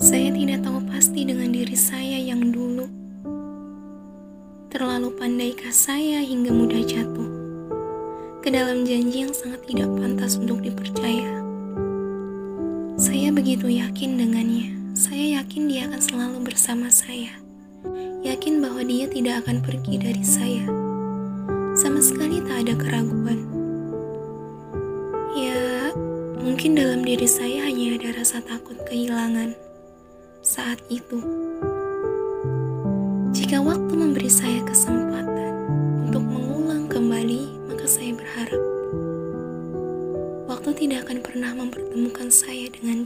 Saya tidak tahu pasti dengan diri saya yang dulu. Terlalu pandaikah saya hingga mudah jatuh ke dalam janji yang sangat tidak pantas untuk dipercaya. Saya begitu yakin dengannya. Saya yakin dia akan selalu bersama saya. Yakin bahwa dia tidak akan pergi dari saya. Sama sekali tak ada keraguan. Ya, mungkin dalam diri saya hanya ada rasa takut kehilangan saat itu. Jika waktu memberi saya kesempatan untuk mengulang kembali, maka saya berharap waktu tidak akan pernah mempertemukan saya dengan